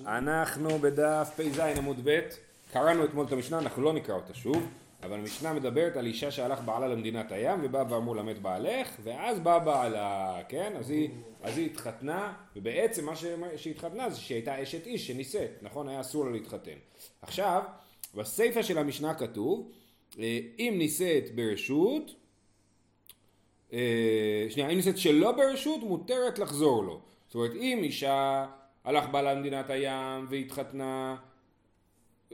אנחנו בדף פ"ז עמוד ב', קראנו אתמול את המשנה, אנחנו לא נקרא אותה שוב, אבל המשנה מדברת על אישה שהלך בעלה למדינת הים ובא ואמרו למת בעלך, ואז בא בעלה, כן? אז היא, אז היא התחתנה, ובעצם מה שהיא התחתנה זה שהיא הייתה אשת איש שנישאת, נכון? היה אסור לה להתחתן. עכשיו, בסיפא של המשנה כתוב, אה, אם נישאת ברשות, אה, שנייה, אם נישאת שלא ברשות, מותרת לחזור לו. זאת אומרת, אם אישה... הלך בעלה למדינת הים והתחתנה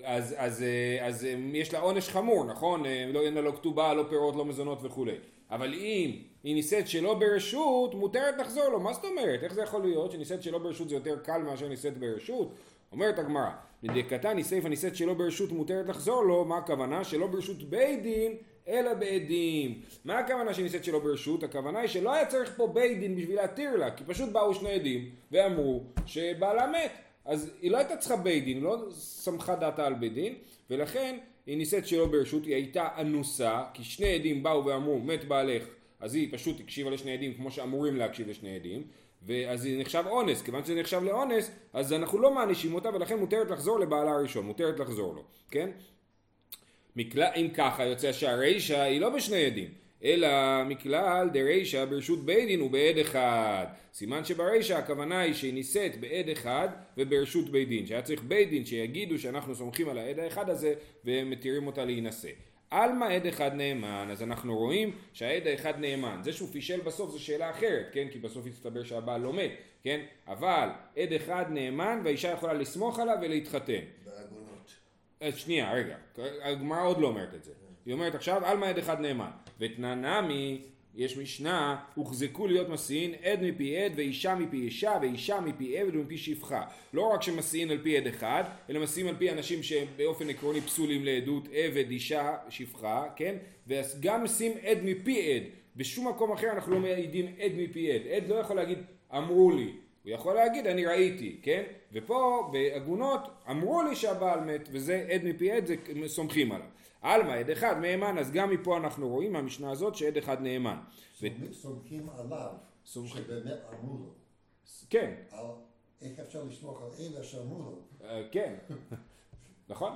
אז, אז, אה, אז, אה, יש לה עונש חמור, נכון? אה, לא אין לה לא כתובה, לא פירות, לא מזונות וכולי. אבל אם היא נישאת שלא ברשות, מותרת לחזור לו. מה זאת אומרת? איך זה יכול להיות שנישאת שלא ברשות זה יותר קל מאשר נישאת ברשות? אומרת הגמרא, לדקתה נישאת נישאת שלא ברשות מותרת לחזור לו, מה הכוונה? שלא ברשות בית דין אלא בעדים. מה הכוונה שנישאת שלא ברשות? הכוונה היא שלא היה צריך פה בית דין בשביל להתיר לה, כי פשוט באו שני עדים ואמרו שבעלה מת. אז היא לא הייתה צריכה בית דין, לא סמכה דעתה על בית דין, ולכן היא נישאת שלא ברשות, היא הייתה אנוסה, כי שני עדים באו ואמרו מת בעלך, אז היא פשוט הקשיבה לשני עדים כמו שאמורים להקשיב לשני עדים, ואז זה נחשב אונס, כיוון שזה נחשב לאונס, אז אנחנו לא מענישים אותה ולכן מותרת לחזור לבעלה הראשון, מותרת לחזור לו, כן? מכלל, אם ככה יוצא שהרישא היא לא בשני עדים, אלא מכלל דרישא ברשות בית דין ובעד אחד. סימן שברישא הכוונה היא שהיא נישאת בעד אחד וברשות בית דין, שהיה צריך בית דין שיגידו שאנחנו סומכים על העד האחד הזה והם מתירים אותה להינשא. עלמא עד אחד נאמן, אז אנחנו רואים שהעד האחד נאמן. זה שהוא פישל בסוף זו שאלה אחרת, כן? כי בסוף יסתבר שהבעל לא מת, כן? אבל עד אחד נאמן והאישה יכולה לסמוך עליו ולהתחתן. אה, שנייה, רגע, הגמרא עוד לא אומרת את זה. היא אומרת עכשיו, עלמא עד אחד נאמן. ותננמי, יש משנה, הוחזקו להיות מסיעין עד מפי עד ואישה מפי אישה ואישה מפי עבד ומפי שפחה. לא רק שמסיעין על פי עד אחד, אלא מסיעים על פי אנשים שבאופן עקרוני פסולים לעדות, עבד, אישה, שפחה, כן? וגם מסיעים עד מפי עד. בשום מקום אחר אנחנו לא מעידים עד מפי עד. עד לא יכול להגיד אמרו לי. הוא יכול להגיד אני ראיתי, כן? ופה בעגונות אמרו לי שהבעל מת וזה עד מפי עד, זה סומכים עליו. עלמא עד אחד נאמן, אז גם מפה אנחנו רואים מהמשנה הזאת שעד אחד נאמן. סומכים עליו, שבאמת אמרו לו. כן. איך אפשר לסמוך על אלה שאמרו לו? אה, כן, נכון?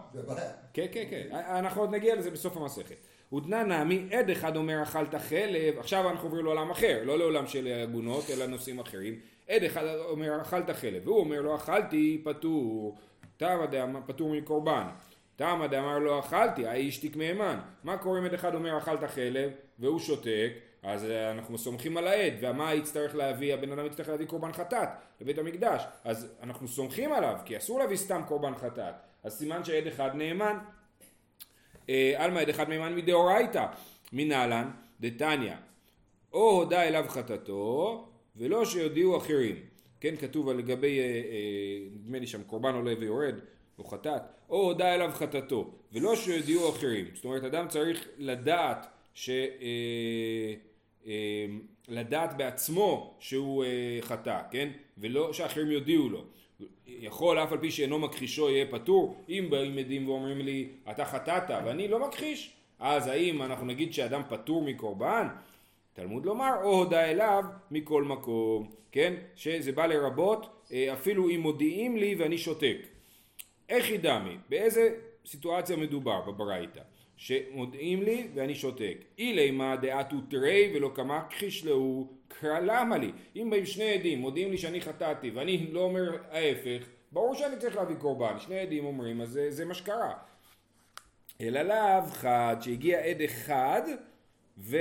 כן, כן, כן, אנחנו עוד נגיע לזה בסוף המסכת. ותנא נעמי עד אחד אומר אכלת חלב, עכשיו אנחנו עוברים לעולם אחר, לא לעולם של עגונות אלא נושאים אחרים. עד אחד אומר אכלת חלב, והוא אומר לא אכלתי פטור, תמה דאמר פטור מקורבן. תמה דאמר לא אכלתי, האיש תיק מהימן. מה קורה אם עד אחד אומר אכלת חלב והוא שותק, אז אנחנו סומכים על העד, ומה יצטרך להביא, הבן אדם יצטרך להביא קורבן חטאת לבית המקדש, אז אנחנו סומכים עליו, כי אסור להביא סתם קורבן חטאת, אז סימן שעד אחד נאמן. אה, עלמא עד אחד נאמן מדאורייתא, מנהלן דתניא, או הודה אליו חטאתו, ולא שיודיעו אחרים. כן, כתוב לגבי, אה, אה, נדמה לי שם קורבן עולה ויורד, או חטאת, או הודה אליו חטאתו, ולא שיודיעו אחרים. זאת אומרת, אדם צריך לדעת ש... לדעת בעצמו שהוא חטא, כן? ולא שאחרים יודיעו לו. יכול אף על פי שאינו מכחישו יהיה פטור, אם באים עדים ואומרים לי אתה חטאת ואני לא מכחיש, אז האם אנחנו נגיד שאדם פטור מקורבן? תלמוד לומר או הודה אליו מכל מקום, כן? שזה בא לרבות אה, אפילו אם מודיעים לי ואני שותק. איך ידמי? באיזה סיטואציה מדובר בברייתא? שמודיעים לי ואני שותק. אילי מה דעתו תרי ולא כמה כחיש להו קרא למה לי? אם באים שני עדים מודיעים לי שאני חטאתי ואני לא אומר ההפך, ברור שאני צריך להביא קורבן. שני עדים אומרים אז זה, זה מה שקרה. אלא לאו חד שהגיע עד אחד ו...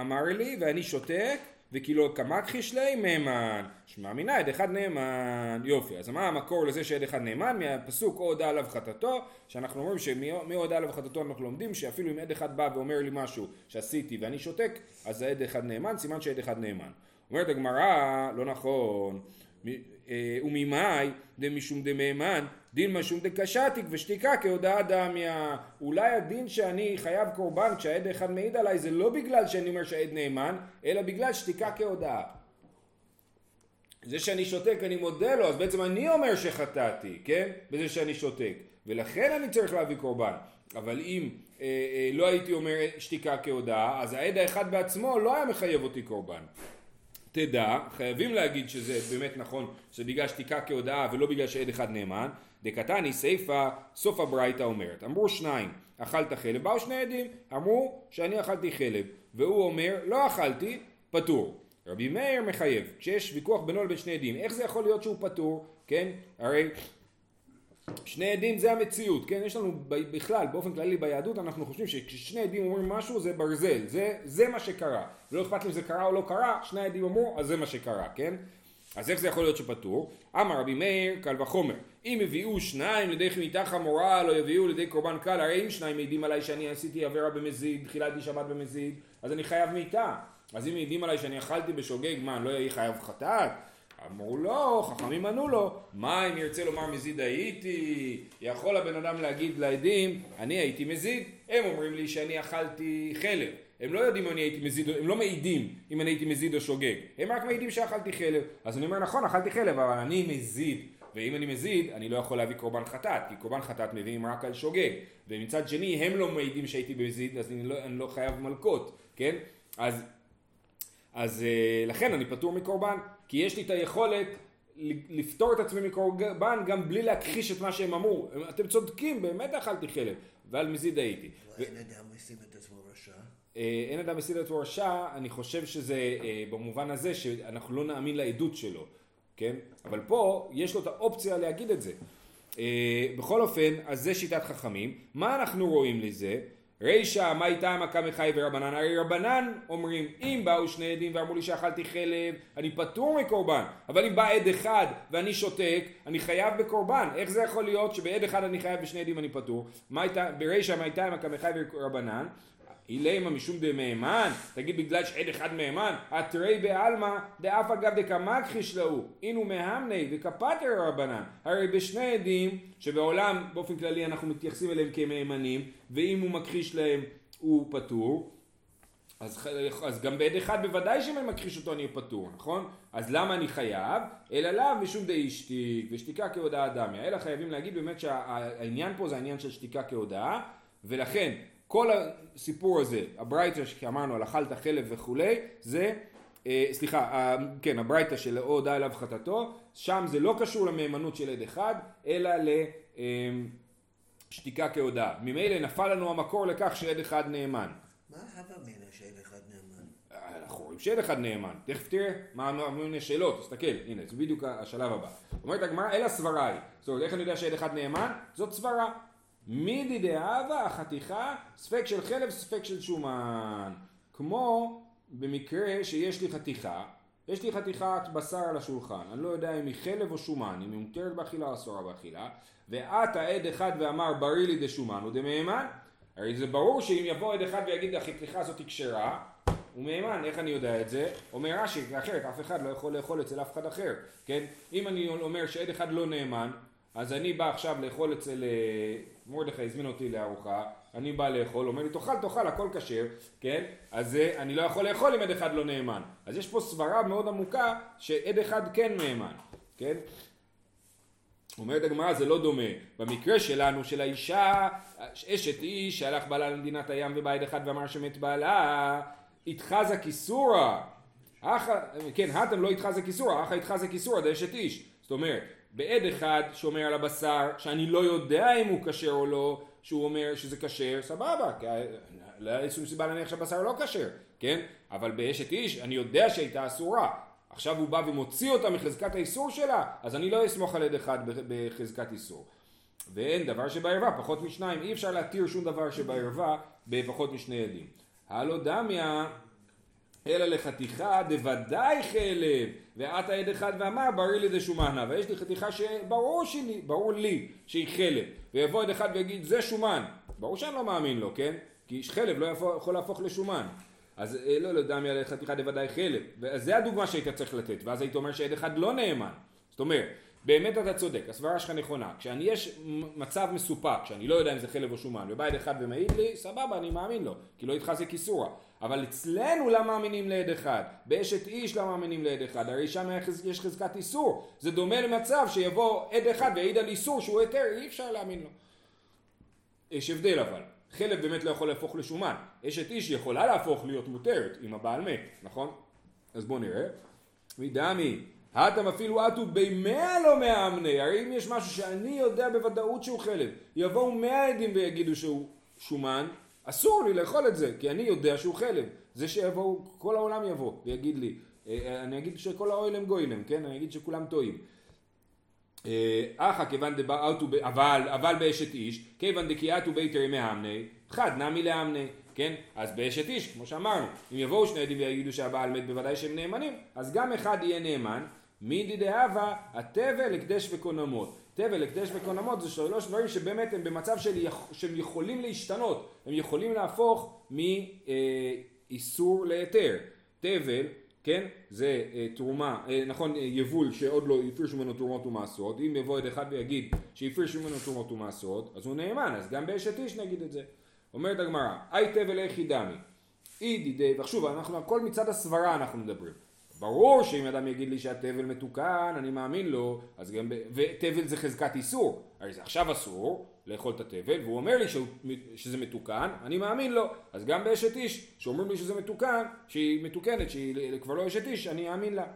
אמר לי ואני שותק וכאילו כמה חישלי מהימן. שמע מנהד אחד נאמן יופי אז מה המקור לזה שעד אחד נאמן מהפסוק או הודה עליו חטאתו שאנחנו אומרים שמי הודה עליו חטאתו אנחנו לומדים שאפילו אם עד אחד בא ואומר לי משהו שעשיתי ואני שותק אז העד אחד נאמן סימן שעד אחד נאמן אומרת הגמרא לא נכון וממאי דמשום דמהימן דין משום דקשתיק ושתיקה כהודאה דמיה אולי הדין שאני חייב קורבן כשהעד אחד מעיד עליי זה לא בגלל שאני אומר שהעד נאמן אלא בגלל שתיקה כהודאה. זה שאני שותק אני מודה לו אז בעצם אני אומר שחטאתי כן? בזה שאני שותק. ולכן אני צריך להביא קורבן. אבל אם אה, אה, לא הייתי אומר שתיקה כהודאה אז העד האחד בעצמו לא היה מחייב אותי קורבן תדע, חייבים להגיד שזה באמת נכון, שבגלל שתיקה כהודאה ולא בגלל שעד אחד נאמן, דקתני סיפא סוף הברייתא אומרת, אמרו שניים, אכלת חלב, באו שני עדים, אמרו שאני אכלתי חלב, והוא אומר לא אכלתי, פטור. רבי מאיר מחייב, כשיש ויכוח בינו לבין שני עדים, איך זה יכול להיות שהוא פטור, כן? הרי שני עדים זה המציאות, כן? יש לנו בכלל, באופן כללי ביהדות, אנחנו חושבים שכששני עדים אומרים משהו זה ברזל, זה, זה מה שקרה. ולא אכפת לי אם זה קרה או לא קרה, שני עדים אמרו, אז זה מה שקרה, כן? אז איך זה יכול להיות שפטור? אמר רבי מאיר, קל וחומר. אם הביאו שניים לידי חימיתה חמורה, לא יביאו לידי קורבן קל, הרי אם שניים מעידים עליי שאני עשיתי עבירה במזיד, חיללתי שבת במזיד, אז אני חייב מיתה. אז אם מעידים עליי שאני אכלתי בשוגג, מה, אני לא אהיה חייב חטאת? אמרו לו, חכמים ענו לו, מה אם ירצה לומר מזיד הייתי? יכול הבן אדם להגיד לעדים, אני הייתי מזיד, הם אומרים לי שאני אכלתי חלב. הם לא יודעים אם אני הייתי מזיד, הם לא מעידים אם אני הייתי מזיד או שוגג, הם רק מעידים שאכלתי חלב. אז אני אומר, נכון, אכלתי חלב, אבל אני מזיד. ואם אני מזיד, אני לא יכול להביא קורבן חטאת, כי קורבן חטאת מביאים רק על שוגג. ומצד שני, הם לא מעידים שהייתי מזיד, אז אני לא, אני לא חייב מלקות, כן? אז, אז אה, לכן אני פטור מקורבן. כי יש לי את היכולת לפתור את עצמי מקורבן גם בלי להכחיש את מה שהם אמרו. אתם צודקים, באמת אכלתי חלב, ועל מזיד הייתי. אין אדם משים את עצמו רשע? אה, אין אדם משים את עצמו רשע, אני חושב שזה אה, במובן הזה שאנחנו לא נאמין לעדות שלו, כן? אבל פה יש לו את האופציה להגיד את זה. אה, בכל אופן, אז זה שיטת חכמים. מה אנחנו רואים לזה? רישא מאי תמא קמחי ורבנן? הרי רבנן אומרים אם באו שני עדים ואמרו לי שאכלתי חלב אני פטור מקורבן. אבל אם בא עד אחד ואני שותק אני חייב בקורבן. איך זה יכול להיות שבעד אחד אני חייב בשני עדים אני פטור? ברישא מאי תמא קמחי ורבנן אילמה משום דמהימן, תגיד בגלל שעד אחד מהימן, אתרי בעלמא דאף אגב דקמכחיש להו, אינו מהמני וכפתר רבנן. הרי בשני עדים, שבעולם באופן כללי אנחנו מתייחסים אליהם כמהימנים, ואם הוא מכחיש להם הוא פטור, אז, אז גם בעד אחד בוודאי שאם אני מכחיש אותו אני פטור, נכון? אז למה אני חייב? אלא לאו משום דאישתיק ושתיקה כהודאה דמיה. אלא חייבים להגיד באמת שהעניין פה זה העניין של שתיקה כהודאה, ולכן כל הסיפור הזה, הברייתא שאמרנו על אכלת חלב וכולי, זה, אה, סליחה, אה, כן, הברייתא של או הודה אליו חטאתו, שם זה לא קשור למהימנות של עד אחד, אלא לשתיקה אה, כהודאה. ממילא נפל לנו המקור לכך שעד אחד נאמן. מה הווה מינא שעד אחד נאמן? אה, אנחנו רואים שעד אחד נאמן. תכף תראה מה מיני שאלות, תסתכל, הנה, זה בדיוק השלב הבא. אומרת הגמרא, אלא סברה היא. זאת אומרת, איך אני יודע שעד אחד נאמן? זאת סברה. מידי דאבה החתיכה ספק של חלב ספק של שומן כמו במקרה שיש לי חתיכה יש לי חתיכת בשר על השולחן אני לא יודע אם היא חלב או שומן אם היא מותרת באכילה או אסורה באכילה ואת העד אחד ואמר בריא לי דשומן הוא דמהימן הרי זה ברור שאם יבוא עד אחד ויגיד החתיכה הזאת כשרה הוא מהימן, איך אני יודע את זה? אומר רש"י, אחרת אף אחד לא יכול לאכול אצל אף אחד אחר, כן? אם אני אומר שעד אחד לא נאמן, אז אני בא עכשיו לאכול אצל אה, מרדכי הזמין אותי לארוחה, אני בא לאכול, אומר לי תאכל תאכל הכל כשר, כן? אז זה, אני לא יכול לאכול אם עד אחד לא נאמן. אז יש פה סברה מאוד עמוקה שעד אחד כן נאמן, כן? אומרת הגמרא זה לא דומה. במקרה שלנו של האישה, אשת איש שהלך בעלה למדינת הים ובא עד אחד ואמר שמת בעלה, התחזה כיסורא. כן, האטם לא התחזה כיסורא, אחא התחזה כיסורא דאשת איש. זאת אומרת, בעד אחד שומר על הבשר, שאני לא יודע אם הוא כשר או לא, שהוא אומר שזה כשר, סבבה, לא היה שום סיבה להניח שהבשר לא כשר, כן? אבל באשת איש אני יודע שהייתה אסורה. עכשיו הוא בא ומוציא אותה מחזקת האיסור שלה, אז אני לא אסמוך על עד אחד בחזקת איסור. ואין דבר שבערווה, פחות משניים, אי אפשר להתיר שום דבר שבערווה בפחות משני עדים. הלא דמיה אלא לחתיכה דוודאי חלב, ואת העד אחד ואמר בריא לי דשומנה, ויש לי חתיכה שברור שלי, ברור לי שהיא חלב, ויבוא עד אחד ויגיד זה שומן, ברור שאני לא מאמין לו, כן? כי חלב לא יכול להפוך לשומן. אז אה, לא, לא יודע מי על חתיכה דוודאי חלב, אז זה הדוגמה שהיית צריך לתת, ואז היית אומר שעד אחד לא נאמן. זאת אומרת, באמת אתה צודק, הסברה שלך נכונה. כשאני יש מצב מסופק, שאני לא יודע אם זה חלב או שומן, ובא עד אחד ומעיד לי, סבבה, אני מאמין לו, כי לא התחזק איסורה. אבל אצלנו לא מאמינים לעד אחד, באשת איש לא מאמינים לעד אחד, הרי שם יש חזקת איסור, זה דומה למצב שיבוא עד אחד ויעיד על איסור שהוא היתר, אי אפשר להאמין לו. יש הבדל אבל, חלב באמת לא יכול להפוך לשומן, אשת איש יכולה להפוך להיות מותרת אם הבעל מת, נכון? אז בואו נראה. מדמי, הטם אפילו עטו במאה לא מאמני, הרי אם יש משהו שאני יודע בוודאות שהוא חלב, יבואו מאה עדים ויגידו שהוא שומן, אסור לי לאכול את זה, כי אני יודע שהוא חלב. זה שיבואו, כל העולם יבוא ויגיד לי, אה, אני אגיד שכל האוהל הם גוילם, כן? אני אגיד שכולם טועים. אה, אחא כיוון דבעתו, אבל, אבל באשת איש, כיוון דקיעתו ביתר מאמני, חד נמי לאמני, כן? אז באשת איש, כמו שאמרנו, אם יבואו שני עדים ויגידו שהבעל מת בוודאי שהם נאמנים, אז גם אחד יהיה נאמן, מידי דהבה, התבל, הקדש וקונמות. תבל, הקדש וקונמות זה שלוש דברים שבאמת הם במצב של, שהם יכולים להשתנות, הם יכולים להפוך מאיסור להיתר. תבל כן? זה אה, תרומה, אה, נכון, אה, יבול שעוד לא הפרישו ממנו תרומות ומעשרות, אם יבוא עד אחד ויגיד שהפרישו ממנו תרומות ומעשרות, אז הוא נאמן, אז גם באשת איש נגיד את זה. אומרת הגמרא, אי תבל איכי דמי, אי דידי, ושוב, אנחנו הכל מצד הסברה אנחנו מדברים. ברור שאם אדם יגיד לי שהתבל מתוקן, אני מאמין לו, אז גם. ותבל זה חזקת איסור, הרי זה עכשיו אסור לאכול את התבל, והוא אומר לי שהוא, שזה מתוקן, אני מאמין לו, אז גם באשת איש, שאומרים לי שזה מתוקן, שהיא מתוקנת, שהיא כבר לא אשת איש, אני אאמין לה.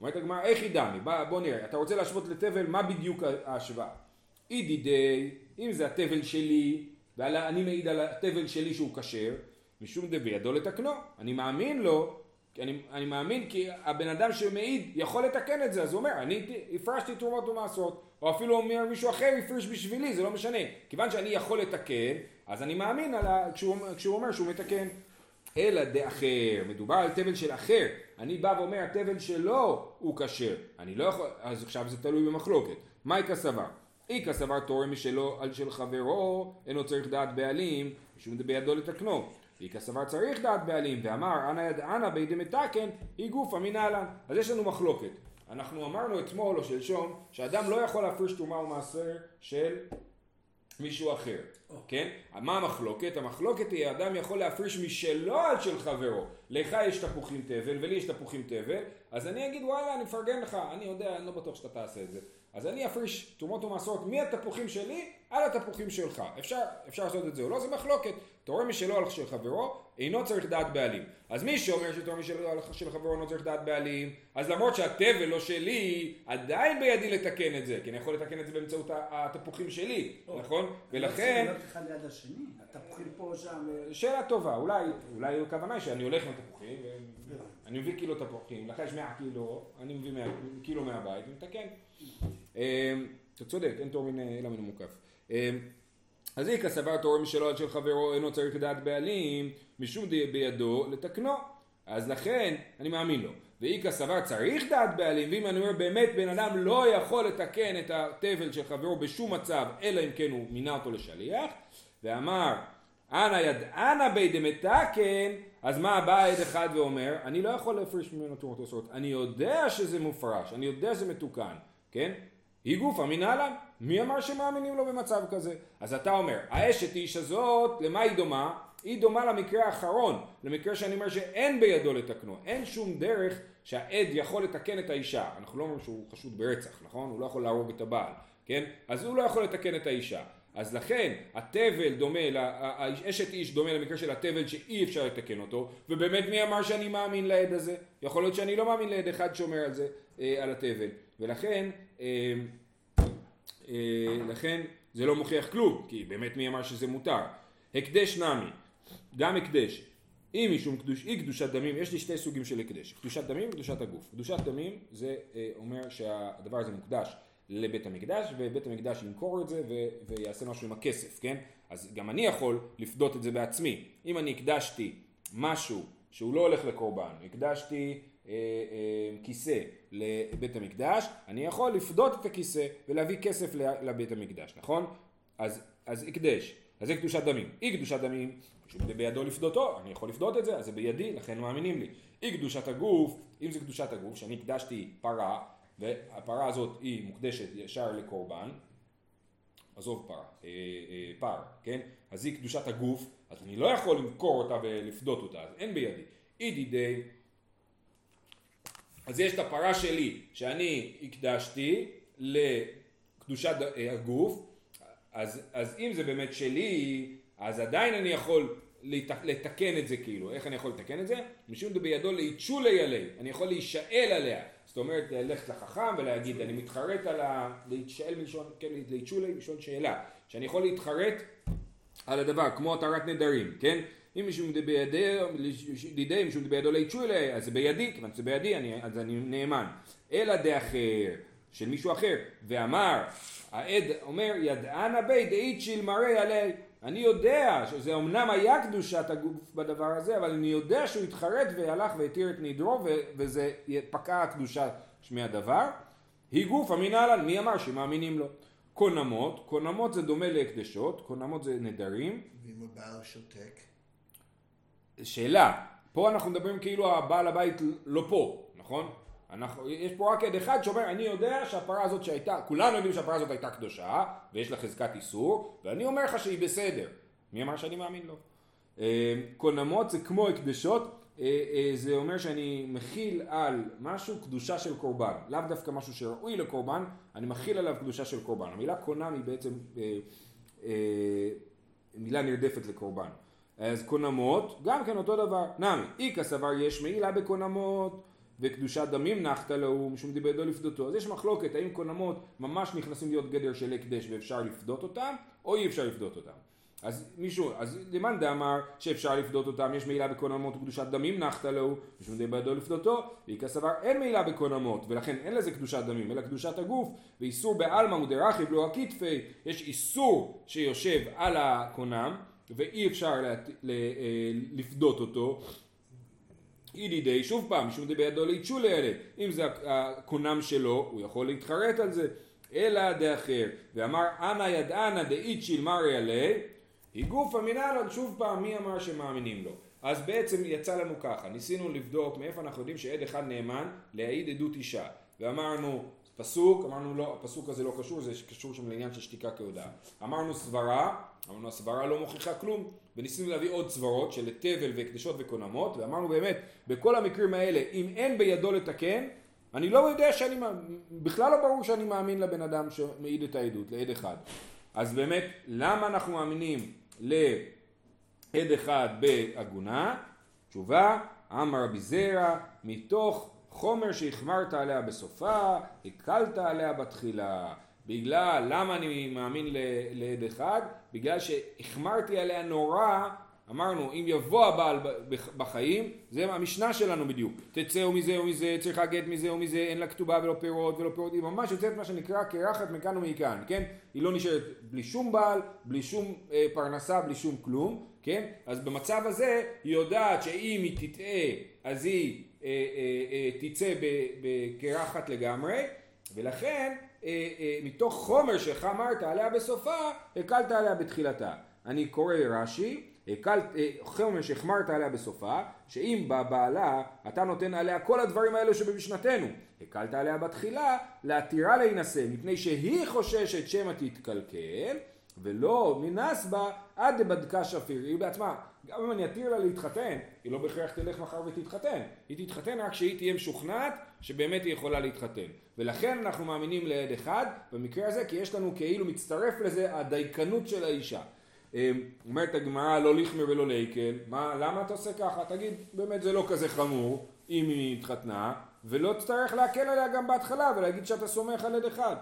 אומרת הגמרא, איך היא דמי? בוא נראה, אתה רוצה להשוות לתבל, מה בדיוק ההשוואה? אידי די, אם זה התבל שלי, ואני מעיד על התבל שלי שהוא כשר, משום דבידו לתקנו, אני מאמין לו אני, אני מאמין כי הבן אדם שמעיד יכול לתקן את זה, אז הוא אומר, אני הפרשתי תרומות ומעשרות, או אפילו אומר מישהו אחר הפריש בשבילי, זה לא משנה. כיוון שאני יכול לתקן, אז אני מאמין ה... כשהוא, כשהוא אומר שהוא מתקן. אלא דאחר, מדובר על תבל של אחר, אני בא ואומר התבל שלו הוא כשר, אני לא יכול, אז עכשיו זה תלוי במחלוקת. איכא סבר? איכא סבר תורם משלו על של חברו, אינו צריך דעת בעלים, משום בידו לתקנו. ואיכא סבר צריך דעת בעלים, ואמר אנא ידענה בידי מתקן, היא גופה מנהלן. אז יש לנו מחלוקת. אנחנו אמרנו אתמול או שלשום, שאדם לא יכול להפריש תרומה ומעשר של מישהו אחר, oh. כן? מה המחלוקת? המחלוקת היא אדם יכול להפריש משלו על של חברו. לך יש תפוחים תבל ולי יש תפוחים תבל, אז אני אגיד וואלה אני מפרגן לך, אני יודע, אני לא בטוח שאתה תעשה את זה. אז אני אפריש תרומות ומעשרות מהתפוחים שלי על התפוחים שלך. אפשר, אפשר לעשות את זה או לא, זה מחלוקת. תורם משלו על של חברו, אינו צריך דעת בעלים. אז מי שאומר שתורם משלו על של חברו אינו צריך דעת בעלים, אז למרות שהתבל לא שלי, עדיין בידי לתקן את זה, כי אני יכול לתקן את זה באמצעות התפוחים שלי, נכון? ולכן... התפוחים פה שם... אה, שאלה טובה, אולי, אולי הכוונה היא שאני הולך עם התפוחים, ואני מביא קילו תפוחים, לך יש 100 קילו, אני מביא 100, קילו מהבית ומתקן. אמ, אתה צודק, אין תור מן אלא מן המוקף. אמ, אז איכא סבר תורם משלו עד של חברו אינו צריך לדעת בעלים משום בידו לתקנו. אז לכן אני מאמין לו. ואיכא סבר צריך דעת בעלים ואם אני אומר באמת בן אדם לא יכול לתקן את התבל של חברו בשום מצב אלא אם כן הוא מינה אותו לשליח ואמר אנא ידענה בי דמתקן אז מה בא עד אחד ואומר? אני לא יכול להפריש ממנו תרומות עושות אני יודע שזה מופרש אני יודע שזה מתוקן כן היא גופה מנהלן. מי אמר שמאמינים לו במצב כזה? אז אתה אומר, האשת איש הזאת, למה היא דומה? היא דומה למקרה האחרון, למקרה שאני אומר שאין בידו לתקנו, אין שום דרך שהעד יכול לתקן את האישה. אנחנו לא אומרים שהוא חשוד ברצח, נכון? הוא לא יכול להרוג את הבעל, כן? אז הוא לא יכול לתקן את האישה. אז לכן התבל דומה, אשת איש דומה למקרה של התבל שאי אפשר לתקן אותו, ובאמת מי אמר שאני מאמין לעד הזה? יכול להיות שאני לא מאמין לעד אחד שאומר על זה, אה, על התבל. ולכן, אה, אה, לכן זה לא מוכיח כלום, כי באמת מי אמר שזה מותר. הקדש נמי, גם הקדש, אם משום קדוש, אי קדושת דמים, יש לי שתי סוגים של הקדש, קדושת דמים וקדושת הגוף. קדושת דמים זה אה, אומר שהדבר הזה מוקדש לבית המקדש, ובית המקדש ימכור את זה ו- ויעשה משהו עם הכסף, כן? אז גם אני יכול לפדות את זה בעצמי. אם אני הקדשתי משהו שהוא לא הולך לקורבן, הקדשתי כיסא לבית המקדש, אני יכול לפדות את הכיסא ולהביא כסף לבית המקדש, נכון? אז, אז הקדש, אז זה קדושת דמים. אי קדושת דמים, בידו לפדותו, אני יכול לפדות את זה, אז זה בידי, לכן מאמינים לי. אי קדושת הגוף, אם זה קדושת הגוף, שאני הקדשתי פרה, והפרה הזאת היא מוקדשת ישר לקורבן, עזוב פרה, אה, אה, פר, כן? אז היא קדושת הגוף, אז אני לא יכול למכור אותה ולפדות אותה, אז אין בידי. אי דידי אז יש את הפרה שלי שאני הקדשתי לקדושת הגוף, אז, אז אם זה באמת שלי, אז עדיין אני יכול לת- לתקן את זה כאילו, איך אני יכול לתקן את זה? משום דבידו ליצ'ולי עלי, אני יכול להישאל עליה, זאת אומרת ללכת לחכם ולהגיד אני מתחרט על ה... להתשאל מלשון, כן, ליצ'ולי מלשון שאלה, שאני יכול להתחרט על הדבר, כמו התרת נדרים, כן? אם משום דידי, משום דבידו ליצ'ולי, אז זה בידי, כיוון שזה בידי, אני, אז אני נאמן. אלא דאחר, של מישהו אחר, ואמר, העד אומר, ידענה בי דאיצ'יל מראה עלי, אני יודע שזה אמנם היה קדושת הגוף בדבר הזה, אבל אני יודע שהוא התחרט והלך והתיר את נדרו וזה פקע הקדושה שמי הדבר. היא גוף אמינהלן, מי אמר שמאמינים לו? קונמות, קונמות זה דומה להקדשות, קונמות זה נדרים. ואם הבעל שותק, שאלה, פה אנחנו מדברים כאילו הבעל הבית לא פה, נכון? אנחנו, יש פה רק עד אחד שאומר, אני יודע שהפרה הזאת שהייתה, כולנו יודעים שהפרה הזאת הייתה קדושה, ויש לה חזקת איסור, ואני אומר לך שהיא בסדר. מי אמר שאני מאמין לו? אה, קונמות זה כמו הקדשות, אה, אה, זה אומר שאני מכיל על משהו קדושה של קורבן, לאו דווקא משהו שראוי לקורבן, אני מכיל עליו קדושה של קורבן. המילה קונם היא בעצם מילה נרדפת לקורבן. אז קונמות, גם כן אותו דבר. נמי, איכא סבר יש מעילה בקונמות וקדושת דמים נחתה לו משום דיבדו לפדותו. אז יש מחלוקת האם קונמות ממש נכנסים להיות גדר של הקדש ואפשר לפדות אותם, או אי אפשר לפדות אותם. אז מישהו, אז למאן דאמר שאפשר לפדות אותם, יש מעילה בקונמות וקדושת דמים נחתה לו, משום דיבדו לפדותו, ואיכא סבר אין מעילה בקונמות, ולכן אין לזה קדושת דמים, אלא קדושת הגוף, ואיסור בעלמא ודרכיב לא הכתפי, יש איסור שיושב על הקונם, ואי אפשר להט... ל... אה, לפדות אותו. ידידי, שוב פעם, משום דבידו ליצ'ולי אלה, אם זה הקונם שלו, הוא יכול להתחרט על זה, אלא דאחר, ואמר אנא ידענא דאיצ'יל מרי עלי, היא גופא מנהלן, שוב פעם, מי אמר שמאמינים לו? אז בעצם יצא לנו ככה, ניסינו לבדוק מאיפה אנחנו יודעים שעד אחד נאמן להעיד עדות אישה, ואמרנו פסוק, אמרנו לא, הפסוק הזה לא קשור, זה קשור שם לעניין של שתיקה כהודאה. אמרנו סברה, אמרנו הסברה לא מוכיחה כלום, וניסינו להביא עוד סברות של תבל והקדשות וקונמות, ואמרנו באמת, בכל המקרים האלה, אם אין בידו לתקן, אני לא יודע שאני, בכלל לא ברור שאני מאמין לבן אדם שמעיד את העדות, לעד אחד. אז באמת, למה אנחנו מאמינים לעד אחד בעגונה? תשובה, אמר רבי זרע, מתוך חומר שהחמרת עליה בסופה, הקלת עליה בתחילה. בגלל, למה אני מאמין לעד אחד? בגלל שהחמרתי עליה נורא, אמרנו, אם יבוא הבעל בחיים, זה המשנה שלנו בדיוק. תצאו מזה ומזה, צריכה גט מזה ומזה, אין לה כתובה ולא פירות ולא פירות, היא ממש יוצאת מה שנקרא קרחת מכאן ומכאן, כן? היא לא נשארת בלי שום בעל, בלי שום אה, פרנסה, בלי שום כלום, כן? אז במצב הזה, היא יודעת שאם היא תטעה, אז היא תצא ב- בקרחת לגמרי, ולכן אה, אה, מתוך חומר שחמרת עליה בסופה, הקלת עליה בתחילתה. אני קורא רש"י, הקלת, אה, חומר שהחמרת עליה בסופה, שאם בבעלה אתה נותן עליה כל הדברים האלו שבמשנתנו, הקלת עליה בתחילה, להתירה להינשא, מפני שהיא חוששת שמא תתקלקל, ולא מנס בה עד דבדקה שפיר, היא בעצמה, גם אם אני אתיר לה להתחתן, היא לא בהכרח תלך מחר ותתחתן, היא תתחתן רק כשהיא תהיה משוכנעת שבאמת היא יכולה להתחתן, ולכן אנחנו מאמינים לעד אחד, במקרה הזה כי יש לנו כאילו מצטרף לזה הדייקנות של האישה. אה, אומרת הגמרא לא ליחמר ולא ליקל, מה, למה אתה עושה ככה? תגיד, באמת זה לא כזה חמור אם היא התחתנה, ולא תצטרך להקל עליה גם בהתחלה ולהגיד שאתה סומך על עד אחד.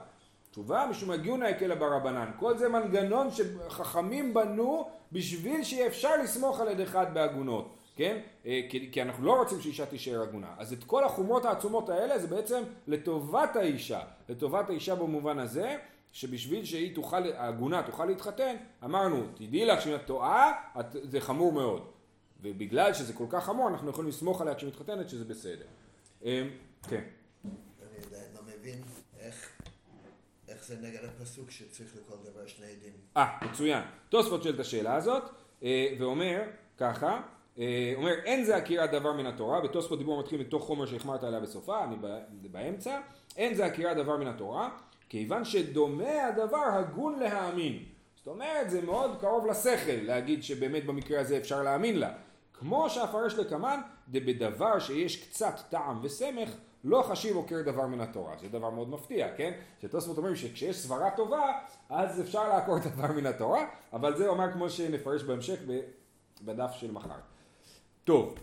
תשובה משום הגיונא הקלה ברבנן. כל זה מנגנון שחכמים בנו בשביל שיהיה אפשר לסמוך על עד אחד בעגונות, כן? אה, כי, כי אנחנו לא רוצים שאישה תישאר עגונה. אז את כל החומרות העצומות האלה זה בעצם לטובת האישה. לטובת האישה במובן הזה, שבשביל שהיא תוכל, העגונה תוכל להתחתן, אמרנו, תדעי לך שאם את טועה, את, זה חמור מאוד. ובגלל שזה כל כך חמור, אנחנו יכולים לסמוך עליה כשהיא מתחתנת שזה בסדר. אה, כן. אני עדיין לא מבין זה נגד הפסוק שצריך לכל דבר שני עדים. אה, מצוין. תוספות שואל את השאלה הזאת, אה, ואומר ככה, אה, אומר אין זה עקירת דבר מן התורה, בתוספות דיבור מתחיל מתוך חומר שהחמרת עליה בסופה, אני באמצע, אין זה עקירת דבר מן התורה, כיוון שדומה הדבר הגון להאמין. זאת אומרת, זה מאוד קרוב לשכל להגיד שבאמת במקרה הזה אפשר להאמין לה. כמו שאפרש לקמן, דבדבר שיש קצת טעם וסמך, לא חשיב עוקר דבר מן התורה. זה דבר מאוד מפתיע, כן? שתוספות אומרים שכשיש סברה טובה, אז אפשר לעקור דבר מן התורה, אבל זה אומר כמו שנפרש בהמשך בדף של מחר. טוב,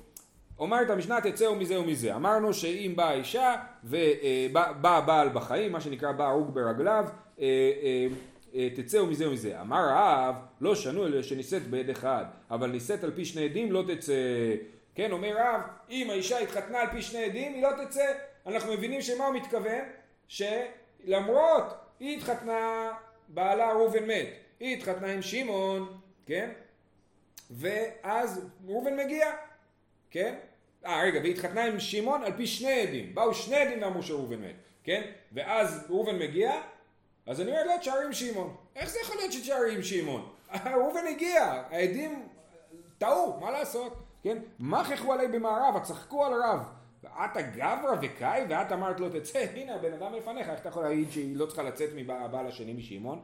אומרת המשנה תצאו מזה ומזה. אמרנו שאם באה אישה ובא הבעל בחיים, מה שנקרא בא הרוג ברגליו, אה, אה, אה, תצאו מזה ומזה. אמר האב, לא שנו אלא שנישאת בעד אחד, אבל נישאת על פי שני עדים לא תצא. כן, אומר רב, אם האישה התחתנה על פי שני עדים, היא לא תצא. אנחנו מבינים שמה הוא מתכוון? שלמרות היא התחתנה, בעלה ראובן מת, היא התחתנה עם שמעון, כן? ואז ראובן מגיע, כן? אה רגע, והיא התחתנה עם שמעון על פי שני עדים, באו שני עדים ואמרו שראובן מת, כן? ואז ראובן מגיע, אז אני אומר לא תשארי עם שמעון, איך זה יכול להיות שתשארי עם שמעון? ראובן הגיע, העדים טעו, מה לעשות, כן? מה חכו עלי במערב, צחקו על רב, ואת הגברא וקאי ואת אמרת לא תצא, הנה הבן אדם לפניך, איך אתה יכול להגיד שהיא לא צריכה לצאת מהבעל השני משמעון?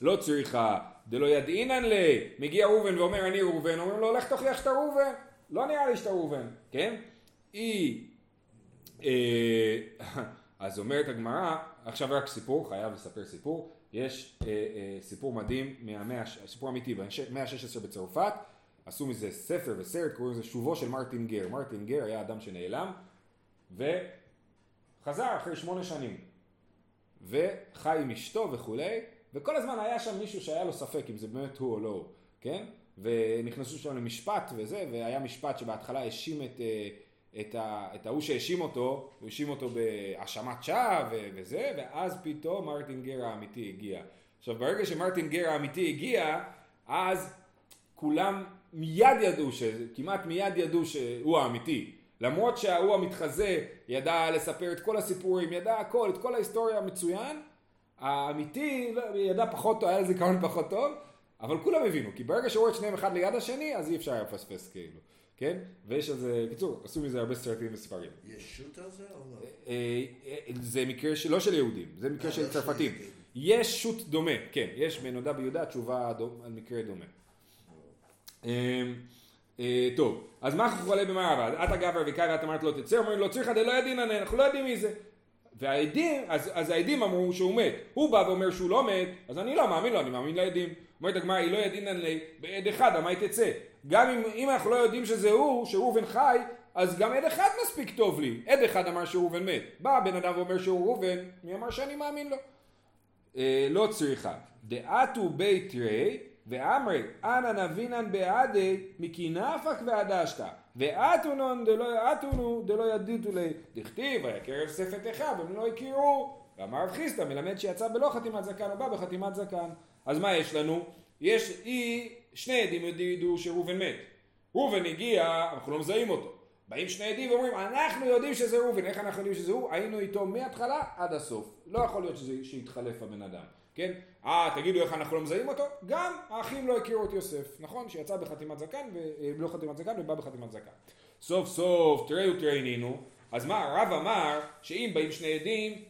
לא צריכה, דלא ידעינן לי, מגיע ראובן ואומר אני ראובן, אומרים לו לך תוכיח שאתה ראובן, לא נראה לי שאתה ראובן, כן? היא, אה, אז אומרת הגמרא, עכשיו רק סיפור, חייב לספר סיפור, יש אה, אה, סיפור מדהים, מהמאה, סיפור אמיתי, במאה ה-16 בצרפת, עשו מזה ספר וסרט, קוראים לזה שובו של מרטין גר, מרטין גר היה אדם שנעלם, וחזר אחרי שמונה שנים, וחי עם אשתו וכולי, וכל הזמן היה שם מישהו שהיה לו ספק אם זה באמת הוא או לא כן? ונכנסו שם למשפט וזה, והיה משפט שבהתחלה האשים את, אה, את, את ההוא שהאשים אותו, הוא האשים אותו בהאשמת שווא וזה, ואז פתאום מרטין גר האמיתי הגיע. עכשיו ברגע שמרטין גר האמיתי הגיע, אז כולם מיד ידעו, כמעט מיד ידעו שהוא האמיתי. למרות שההוא המתחזה ידע לספר את כל הסיפורים, ידע הכל, את כל ההיסטוריה המצוין, האמיתי לא, ידע פחות טוב, היה לזה זיכרון פחות טוב, אבל כולם הבינו, כי ברגע שראו את שניהם אחד ליד השני, אז אי אפשר היה לפספס כאילו, כן? ויש על זה, קיצור, עשו מזה הרבה סרטים וספרים. יש שוט על זה או לא? אה, אה, זה מקרה לא של יהודים, זה מקרה של צרפתים. יש שוט דומה, כן, יש בנודע ביהודה תשובה על מקרה דומה. אה, טוב, אז מה אנחנו עלי במערב? את הגבר וקאי ואת אמרת לא תצא, אומרים לא צריכה דלא ידין ענה, אנחנו לא יודעים מי זה. והעדים, אז, העדים אמרו שהוא מת. הוא בא ואומר שהוא לא מת, אז אני לא מאמין לו, אני מאמין לעדים. אומרת הגמרא, היא לא ידינן לי בעד אחד, היא תצא? גם אם, אם אנחנו לא יודעים שזה הוא, שראובן חי, אז גם עד אחד מספיק טוב לי. עד אחד אמר שראובן מת. בא הבן אדם ואומר שהוא ראובן, מי אמר שאני מאמין לו? אה, לא צריכה. דעתו בית רי ואמרי אנא נבינן בעדי מכינפק ועדשתא ואתונון דלא אתונו דלא ידיתו לי דכתיב ויקרב ספת אחד והם לא הכירו. ואמר רב חיסדא מלמד שיצא בלא חתימת זקן או בא בחתימת זקן. אז מה יש לנו? יש אי שני עדים ידעו שראובן מת. ראובן הגיע אנחנו לא מזהים אותו. באים שני עדים ואומרים אנחנו יודעים שזה ראובן איך אנחנו יודעים שזה הוא? היינו איתו מההתחלה עד הסוף. לא יכול להיות שזה, שיתחלף הבן אדם כן? אה, תגידו איך אנחנו לא מזהים אותו? גם האחים לא הכירו את יוסף, נכון? שיצא בחתימת זקן, ולא חתימת זקן ובא בחתימת זקן. סוף סוף, תראו תראינינו, אז מה, הרב אמר שאם באים שני עדים,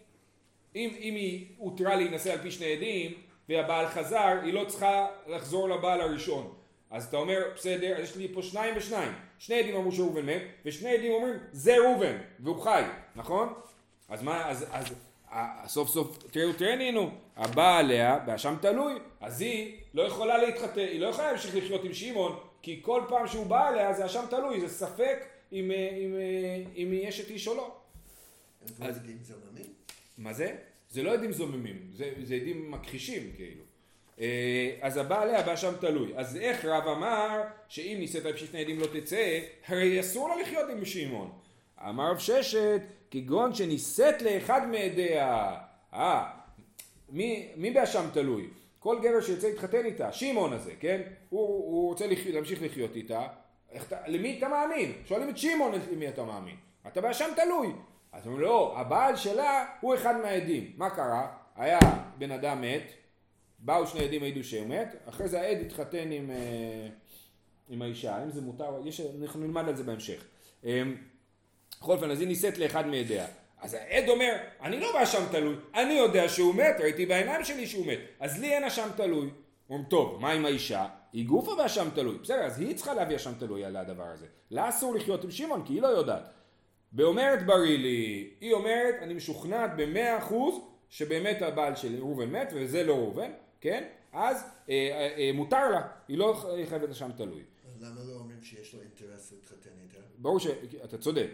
אם, אם היא הותרה להינשא על פי שני עדים, והבעל חזר, היא לא צריכה לחזור לבעל הראשון. אז אתה אומר, בסדר, יש לי פה שניים ושניים. שני עדים אמרו שראובן מת, ושני עדים אומרים, זה ראובן, והוא חי, נכון? אז מה, אז, אז סוף סוף תראו תראינו, הבא עליה באשם תלוי, אז היא לא יכולה להתחתן, היא לא יכולה להמשיך לחיות עם שמעון, כי כל פעם שהוא בא עליה זה אשם תלוי, זה ספק אם, אה, אם, אה, אם היא אשת איש או לא. אז עדים זוממים? מה זה? זה לא עדים זוממים, זה, זה עדים מכחישים כאילו. אה, אז הבא עליה באשם תלוי. אז איך רב אמר שאם נישאת על שני עדים לא תצא, הרי אסור לה לחיות עם שמעון. אמר רב ששת, כגון שנישאת לאחד מעדיה. אה, מי, מי באשם תלוי? כל גבר שירצה להתחתן איתה, שמעון הזה, כן? הוא, הוא רוצה לח... להמשיך לחיות איתה, איך, למי אתה מאמין? שואלים את שמעון למי אתה מאמין. אתה באשם תלוי. אז אומרים לא, הבעל שלה הוא אחד מהעדים. מה קרה? היה בן אדם מת, באו שני עדים העידו שהוא מת, אחרי זה העד התחתן עם, אה, עם האישה, אם זה מותר, יש, אנחנו נלמד על זה בהמשך. בכל אופן, אז היא נישאת לאחד מעדיה. אז העד אומר, אני לא באשם תלוי, אני יודע שהוא מת, ראיתי בעיניים שלי שהוא מת, אז לי אין אשם תלוי. אומרים, טוב, מה עם האישה? היא גופה באשם תלוי. בסדר, אז היא צריכה להביא אשם תלוי על הדבר הזה. לה אסור לחיות עם שמעון, כי היא לא יודעת. באומרת ברילי, היא אומרת, אני משוכנעת במאה אחוז שבאמת הבעל של ראובן מת, וזה לא ראובן, כן? אז אה, אה, אה, מותר לה, היא לא חייבת אשם תלוי. למה לא אומרים שיש לו אינטרס להתחתן איתה? ברור שאתה צודק,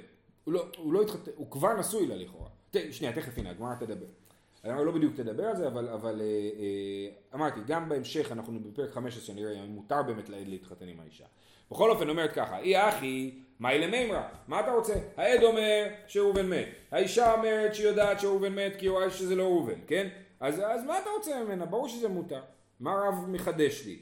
הוא לא, הוא לא התחתן, הוא כבר נשוי לה לכאורה. שנייה, תכף הנה, הגמרא תדבר. הגמרא לא בדיוק תדבר על זה, אבל, אבל אה, אה, אמרתי, גם בהמשך אנחנו בפרק 15 נראה אם מותר באמת לעד להתחתן עם האישה. בכל אופן אומרת ככה, אי אחי, מאי למימרא, מה אתה רוצה? העד אומר שראובן מת, האישה אומרת שהיא יודעת שראובן מת כי היא רואה שזה לא ראובן, כן? אז, אז מה אתה רוצה ממנה? ברור שזה מותר. מה רב מחדש לי?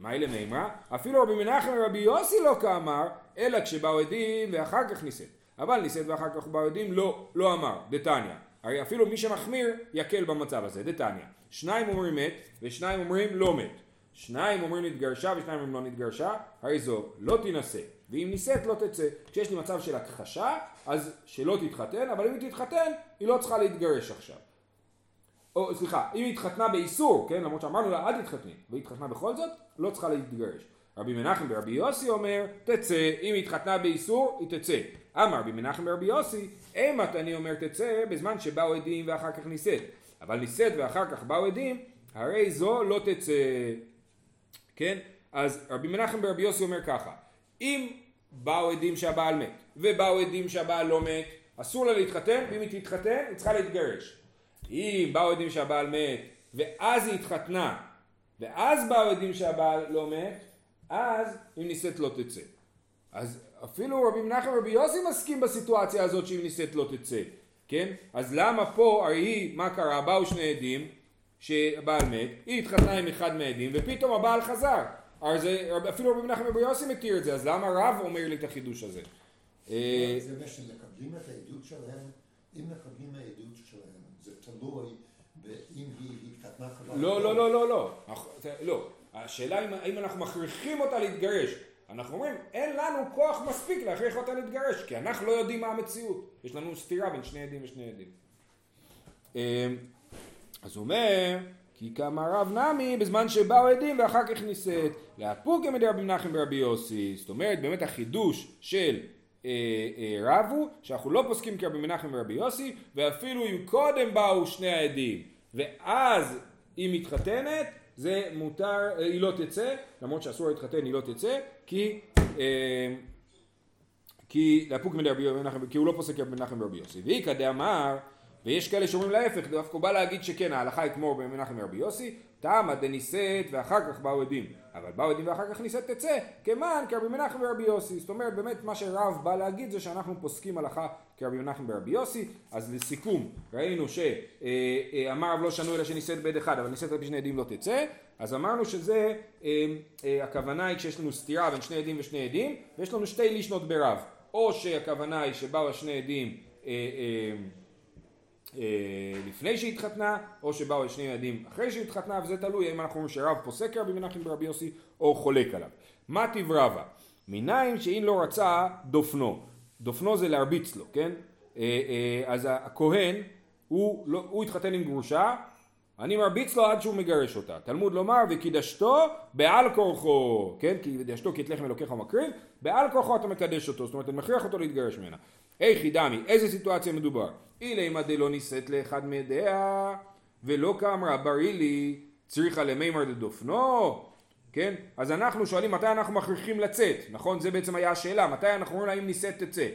מאי למימרא? אפילו רבי מנחם ורבי יוסי לא כאמר, אלא כשבאו עדים ואחר כך נישאת. אבל נישאת ואחר כך באו עדים לא, לא אמר, דתניא. הרי אפילו מי שמחמיר יקל במצב הזה, דתניא. שניים אומרים מת ושניים אומרים לא מת. שניים אומרים נתגרשה ושניים אומרים לא נתגרשה, הרי זו לא תינשא. ואם נישאת לא תצא. כשיש לי מצב של הכחשה, אז שלא תתחתן, אבל אם היא תתחתן, היא לא צריכה להתגרש עכשיו. או סליחה, אם היא התחתנה באיסור, כן, למרות שאמרנו לה אל תתחתני, והיא התחתנה בכל זאת, לא צריכה להתגרש. רבי מנחם ברבי יוסי אומר, תצא, אם התחתנה באיסור, היא תצא. אמר רבי מנחם ברבי יוסי, אימת אני אומר תצא, בזמן שבאו עדים ואחר כך נישאת. אבל נישאת ואחר כך באו עדים, הרי זו לא תצא. כן? אז רבי מנחם ברבי יוסי אומר ככה, אם באו עדים שהבעל מת, ובאו עדים שהבעל לא מת, אסור לה להתחתן, ואם היא תתחתן, היא צריכה להתגרש. אם באו עדים שהבעל מת, ואז היא התחתנה, ואז באו עדים שהבעל לא מת, אז אם נישאת לא תצא. אז אפילו רבי מנחם ורבי יוסי מסכים בסיטואציה הזאת שאם נישאת לא תצא, כן? אז למה פה, הרי היא, מה קרה? באו שני עדים, שהבעל מת, היא התחתנה עם אחד מהעדים, ופתאום הבעל חזר. זה, אפילו רבי מנחם ורבי יוסי מכיר את זה, אז למה רב אומר לי את החידוש הזה? אה, זה מה שמקבלים את העדות שלהם, אם מקבלים העדות שלהם, זה תלוי באם היא התחתנה כבר. לא, לא, לא, לא, לא. לא. השאלה אם, אם אנחנו מכריחים אותה להתגרש. אנחנו אומרים, אין לנו כוח מספיק להכריח אותה להתגרש, כי אנחנו לא יודעים מה המציאות. יש לנו סתירה בין שני עדים ושני עדים. אמ, אז הוא אומר, כי כמה רב נמי בזמן שבאו עדים ואחר כך נישאת. להפוקי מדי רבי מנחם ברבי יוסי. זאת אומרת, באמת החידוש של אה, אה, רב הוא, שאנחנו לא פוסקים כרבי מנחם ורבי יוסי, ואפילו אם קודם באו שני העדים, ואז היא מתחתנת, זה מותר, אה, היא לא תצא, למרות שאסור להתחתן היא לא תצא, כי אה, כי להפוק מדי רבי מנחם, כי הוא לא פוסק רבי מנחם ורבי יוסי. ואיכא דאמר, ויש כאלה שאומרים להפך, דווקא הוא בא להגיד שכן, ההלכה היא כמו רבי מנחם ורבי יוסי, תמה דנישאת ואחר כך באו עדים. אבל באו עדים ואחר כך נישאת תצא, כמען כרבי מנחם ורבי יוסי. זאת אומרת, באמת מה שרב בא להגיד זה שאנחנו פוסקים הלכה כרבי מנחם ורבי יוסי. אז לסיכום, ראינו שאמר רב לא שנו אלא שנישאת בעד אחד, אבל נישאת בשני עדים לא תצא. אז אמרנו שזה, אה, אה, הכוונה היא כשיש לנו סתירה בין שני עדים ושני עדים, ויש לנו שתי לישנות ברב. או שהכוונה היא שבאו השני עדים אה, אה, אה, לפני שהתחתנה, או שבאו שני ילדים אחרי שהתחתנה, וזה תלוי אם אנחנו אומרים שרב פוסק רבי מנחם ברבי יוסי, או חולק עליו. מה טיב רבה? מניין שאם לא רצה דופנו. דופנו זה להרביץ לו, כן? אה, אה, אז הכהן, הוא, לא, הוא התחתן עם גרושה, אני מרביץ לו עד שהוא מגרש אותה. תלמוד לומר, וקידשתו בעל כורחו, כן? כי קידשתו כי את לחם אלוקיך ומקריב, בעל כורחו אתה מקדש אותו, זאת אומרת, אתה מכריח אותו להתגרש ממנה. היכי דמי, איזה סיטואציה מדובר? אילי מה דלא נישאת לאחד מידיה, ולא כאמרה ברי לי, צריכה למימר דדופנו, כן? אז אנחנו שואלים מתי אנחנו מכריחים לצאת, נכון? זה בעצם היה השאלה, מתי אנחנו אומרים לה אם נישאת תצא.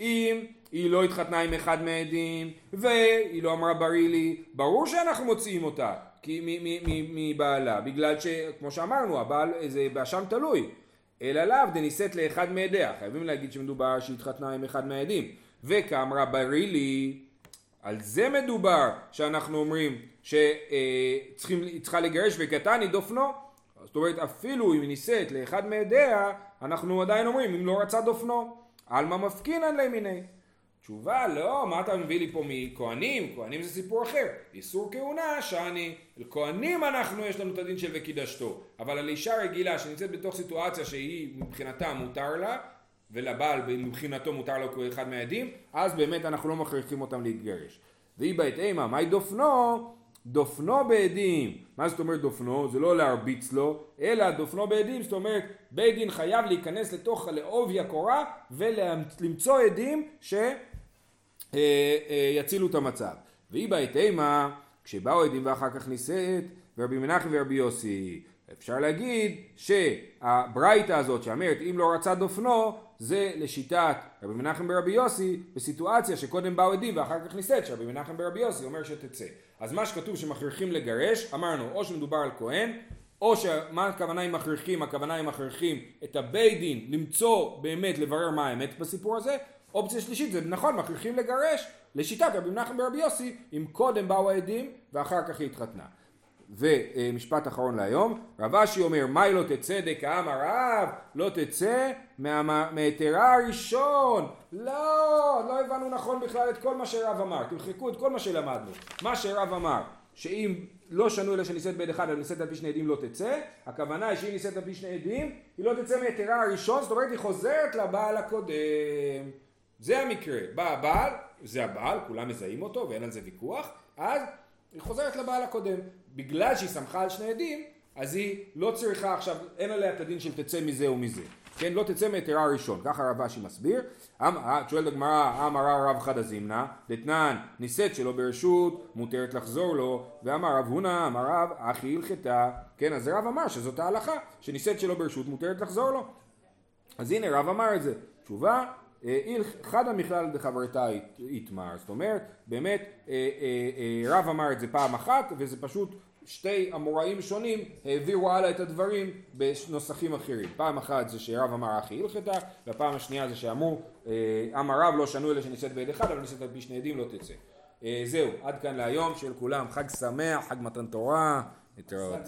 אם היא לא התחתנה עם אחד מהעדים, והיא לא אמרה בריא לי, ברור שאנחנו מוציאים אותה מבעלה, בגלל שכמו שאמרנו, הבעל זה באשם תלוי. אלא לאו דנישאת לאחד מעדיה, חייבים להגיד שמדובר שהתחתנה עם אחד מהעדים. וכאמרה בריא לי, על זה מדובר שאנחנו אומרים שהיא צריכה לגרש וקטני דופנו. זאת אומרת אפילו אם נישאת לאחד מעדיה, אנחנו עדיין אומרים אם לא רצה דופנו. עלמא מפקינן למיני. תשובה, לא, מה אתה מביא לי פה מכהנים? כהנים זה סיפור אחר. איסור כהונה, שאני, לכהנים אנחנו, יש לנו את הדין של וקידשתו. אבל על אישה רגילה שנמצאת בתוך סיטואציה שהיא מבחינתה מותר לה, ולבעל מבחינתו מותר לו כאחד מהעדים, אז באמת אנחנו לא מכריחים אותם להתגרש. והיא בעת אימה, מהי דופנו? דופנו בעדים. מה זאת אומרת דופנו? זה לא להרביץ לו, אלא דופנו בעדים, זאת אומרת בית דין חייב להיכנס לתוך לעובי הקורה ולמצוא עדים שיצילו את המצב. והיא בעת אימה, כשבאו עדים ואחר כך נישאת, ורבי מנחם ורבי יוסי, אפשר להגיד שהברייתא הזאת שאומרת אם לא רצה דופנו זה לשיטת רבי מנחם ברבי יוסי בסיטואציה שקודם באו עדים ואחר כך נישאת שרבי מנחם ברבי יוסי אומר שתצא. אז מה שכתוב שמכריחים לגרש אמרנו או שמדובר על כהן או שמה הכוונה עם מכריחים? הכוונה עם מכריחים את הבית דין למצוא באמת לברר מה האמת בסיפור הזה אופציה שלישית זה נכון מכריחים לגרש לשיטת רבי מנחם ברבי יוסי אם קודם באו העדים ואחר כך היא התחתנה. ומשפט אחרון להיום, רב אשי אומר, מהי לא תצא דקאם הרב? לא תצא מהיתרה הראשון. לא, לא הבנו נכון בכלל את כל מה שרב אמר. תמחקו את כל מה שלמדנו. מה שרב אמר, שאם לא שנו אלא שנישאת בעד אחד ונישאת על פי שני עדים לא תצא, הכוונה היא שאם נישאת על פי שני עדים, היא לא תצא מהיתרה הראשון, זאת אומרת היא חוזרת לבעל הקודם. זה המקרה. בא הבעל, זה הבעל, כולם מזהים אותו ואין על זה ויכוח, אז היא חוזרת לבעל הקודם. בגלל שהיא סמכה על שני עדים, אז היא לא צריכה עכשיו, אין עליה את הדין של תצא מזה או מזה. כן, לא תצא מהיתרה הראשון, ככה רב אשי מסביר. שואלת הגמרא, אמרה רב חדא זימנא, דתנן, נישאת שלא ברשות, מותרת לחזור לו, ואמר רב הונא, אמר רב, אחי הלכתה. כן, אז רב אמר שזאת ההלכה, שנישאת שלא ברשות, מותרת לחזור לו. אז הנה רב אמר את זה. תשובה, חדא מכלל דחברתא איתמר, זאת אומרת, באמת אה, אה, אה, רב אמר את זה פעם אחת וזה פשוט שתי אמוראים שונים העבירו הלאה את הדברים בנוסחים אחרים. פעם אחת זה שרב אמר אחי הלכתה, והפעם השנייה זה שאמרו אמר רב לא שנו אלא שנישאת ביד אחד, אבל נישאת על פי שני עדים לא תצא. זהו, עד כאן להיום, של כולם חג שמח, חג מתן תורה, להתראות.